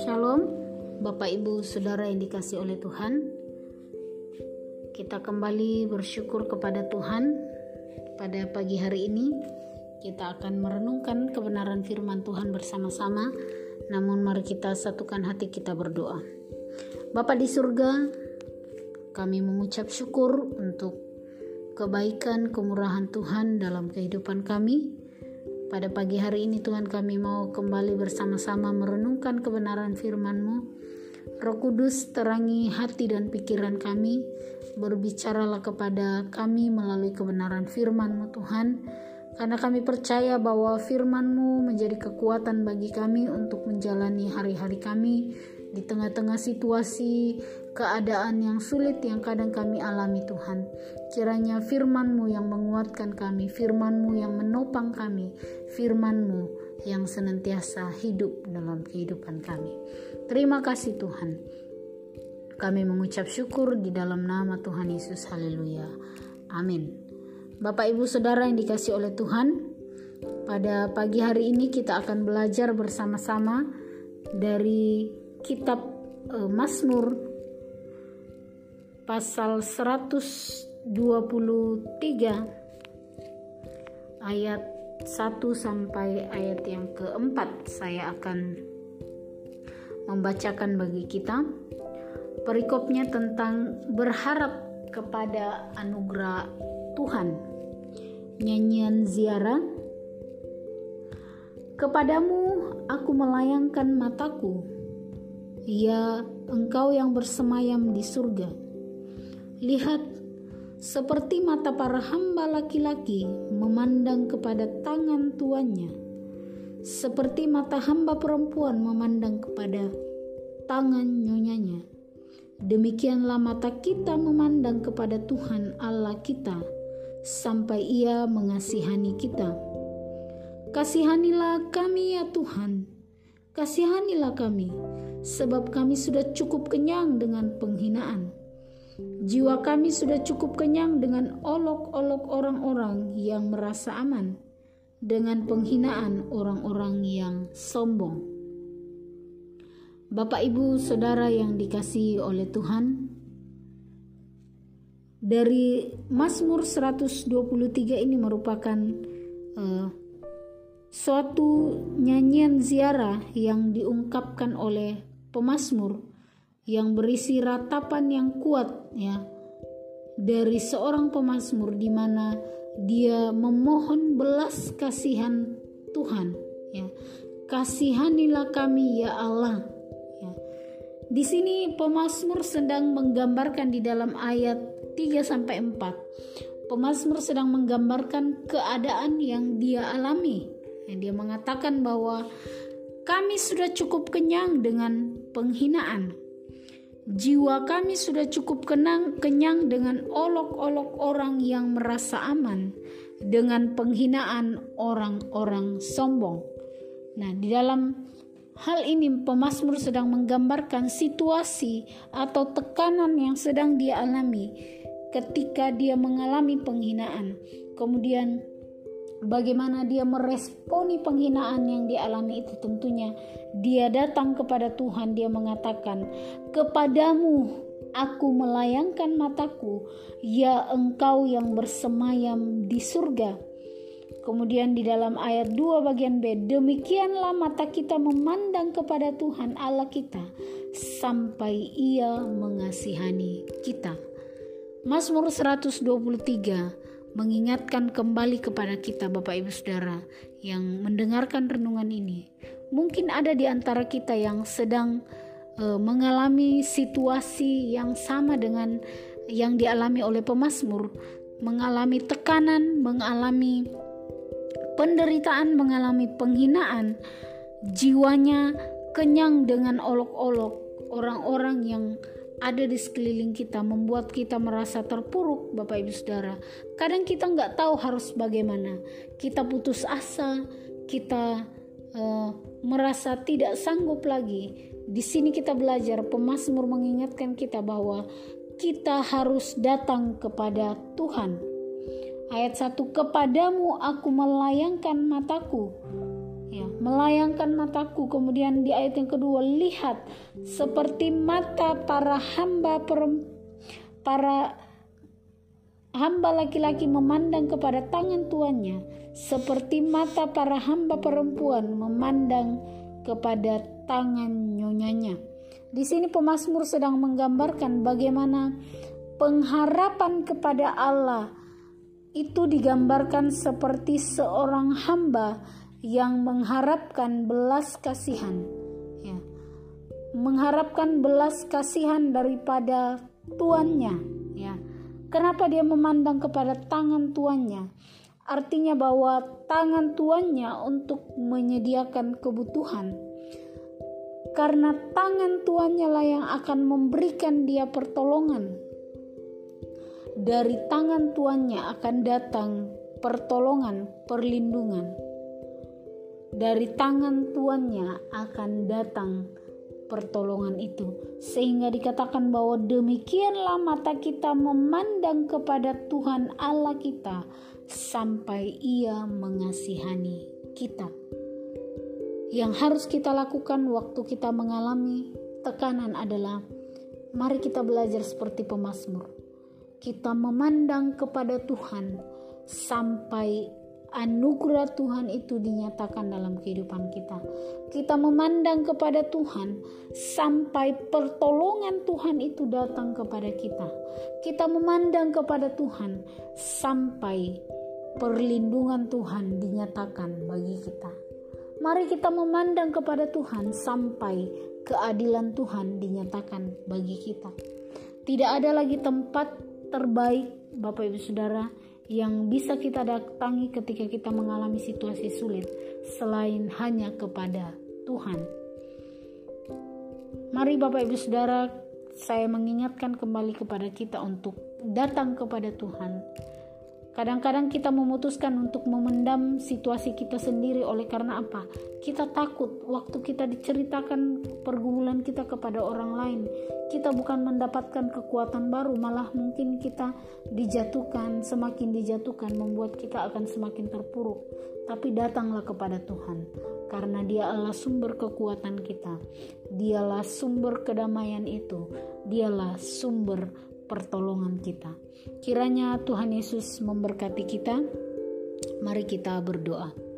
Shalom, Bapak Ibu Saudara yang dikasih oleh Tuhan. Kita kembali bersyukur kepada Tuhan pada pagi hari ini. Kita akan merenungkan kebenaran firman Tuhan bersama-sama. Namun mari kita satukan hati kita berdoa. Bapa di surga, kami mengucap syukur untuk kebaikan kemurahan Tuhan dalam kehidupan kami. Pada pagi hari ini Tuhan kami mau kembali bersama-sama merenungkan kebenaran firman-Mu. Roh Kudus terangi hati dan pikiran kami, berbicaralah kepada kami melalui kebenaran firman-Mu Tuhan, karena kami percaya bahwa firman-Mu menjadi kekuatan bagi kami untuk menjalani hari-hari kami di tengah-tengah situasi keadaan yang sulit yang kadang kami alami Tuhan. Kiranya firman-Mu yang menguatkan kami, firman-Mu yang menopang kami, firman-Mu yang senantiasa hidup dalam kehidupan kami. Terima kasih Tuhan. Kami mengucap syukur di dalam nama Tuhan Yesus. Haleluya. Amin. Bapak Ibu Saudara yang dikasih oleh Tuhan, pada pagi hari ini kita akan belajar bersama-sama dari kitab uh, Mazmur pasal 123 ayat 1 sampai ayat yang keempat saya akan membacakan bagi kita. Perikopnya tentang berharap kepada anugerah Tuhan. Nyanyian ziarah. Kepadamu aku melayangkan mataku. Ya, engkau yang bersemayam di surga. Lihat, seperti mata para hamba laki-laki memandang kepada tangan tuannya, seperti mata hamba perempuan memandang kepada tangan nyonyanya. Demikianlah mata kita memandang kepada Tuhan Allah kita sampai Ia mengasihani kita. Kasihanilah kami ya Tuhan, kasihanilah kami sebab kami sudah cukup kenyang dengan penghinaan. Jiwa kami sudah cukup kenyang dengan olok-olok orang-orang yang merasa aman, dengan penghinaan orang-orang yang sombong. Bapak, ibu, saudara yang dikasihi oleh Tuhan, dari Mazmur 123 ini merupakan uh, suatu nyanyian ziarah yang diungkapkan oleh pemazmur yang berisi ratapan yang kuat ya dari seorang pemazmur di mana dia memohon belas kasihan Tuhan ya kasihanilah kami ya Allah ya. di sini pemazmur sedang menggambarkan di dalam ayat 3 sampai 4 pemazmur sedang menggambarkan keadaan yang dia alami dia mengatakan bahwa kami sudah cukup kenyang dengan penghinaan. Jiwa kami sudah cukup kenang, kenyang dengan olok-olok orang yang merasa aman, dengan penghinaan orang-orang sombong. Nah, di dalam hal ini pemazmur sedang menggambarkan situasi atau tekanan yang sedang dia alami ketika dia mengalami penghinaan. Kemudian bagaimana dia meresponi penghinaan yang dialami itu tentunya dia datang kepada Tuhan dia mengatakan kepadamu aku melayangkan mataku ya engkau yang bersemayam di surga Kemudian di dalam ayat 2 bagian B, demikianlah mata kita memandang kepada Tuhan Allah kita sampai ia mengasihani kita. Mazmur 123 mengingatkan kembali kepada kita Bapak Ibu Saudara yang mendengarkan renungan ini. Mungkin ada di antara kita yang sedang uh, mengalami situasi yang sama dengan yang dialami oleh pemazmur, mengalami tekanan, mengalami penderitaan, mengalami penghinaan, jiwanya kenyang dengan olok-olok orang-orang yang ada di sekeliling kita membuat kita merasa terpuruk Bapak Ibu Saudara. Kadang kita nggak tahu harus bagaimana. Kita putus asa kita uh, merasa tidak sanggup lagi. Di sini kita belajar pemazmur mengingatkan kita bahwa kita harus datang kepada Tuhan. Ayat 1 kepadamu aku melayangkan mataku. Ya, melayangkan mataku. Kemudian di ayat yang kedua lihat seperti mata para hamba para hamba laki-laki memandang kepada tangan tuannya seperti mata para hamba perempuan memandang kepada tangan nyonyanya. Di sini pemazmur sedang menggambarkan bagaimana pengharapan kepada Allah itu digambarkan seperti seorang hamba yang mengharapkan belas kasihan. Ya. Mengharapkan belas kasihan daripada tuannya. Ya Kenapa dia memandang kepada tangan tuannya? Artinya bahwa tangan tuannya untuk menyediakan kebutuhan. Karena tangan tuannya lah yang akan memberikan dia pertolongan. Dari tangan tuannya akan datang pertolongan, perlindungan. Dari tangan tuannya akan datang pertolongan itu, sehingga dikatakan bahwa demikianlah mata kita memandang kepada Tuhan Allah kita sampai Ia mengasihani kita. Yang harus kita lakukan waktu kita mengalami tekanan adalah mari kita belajar seperti pemazmur. Kita memandang kepada Tuhan sampai anugerah Tuhan itu dinyatakan dalam kehidupan kita. Kita memandang kepada Tuhan sampai pertolongan Tuhan itu datang kepada kita. Kita memandang kepada Tuhan sampai perlindungan Tuhan dinyatakan bagi kita. Mari kita memandang kepada Tuhan sampai keadilan Tuhan dinyatakan bagi kita. Tidak ada lagi tempat terbaik, Bapak Ibu Saudara, yang bisa kita datangi ketika kita mengalami situasi sulit selain hanya kepada Tuhan. Mari Bapak Ibu Saudara, saya mengingatkan kembali kepada kita untuk datang kepada Tuhan Kadang-kadang kita memutuskan untuk memendam situasi kita sendiri oleh karena apa? Kita takut waktu kita diceritakan pergumulan kita kepada orang lain. Kita bukan mendapatkan kekuatan baru, malah mungkin kita dijatuhkan, semakin dijatuhkan membuat kita akan semakin terpuruk. Tapi datanglah kepada Tuhan, karena Dia adalah sumber kekuatan kita. Dialah sumber kedamaian itu. Dialah sumber pertolongan kita. Kiranya Tuhan Yesus memberkati kita. Mari kita berdoa.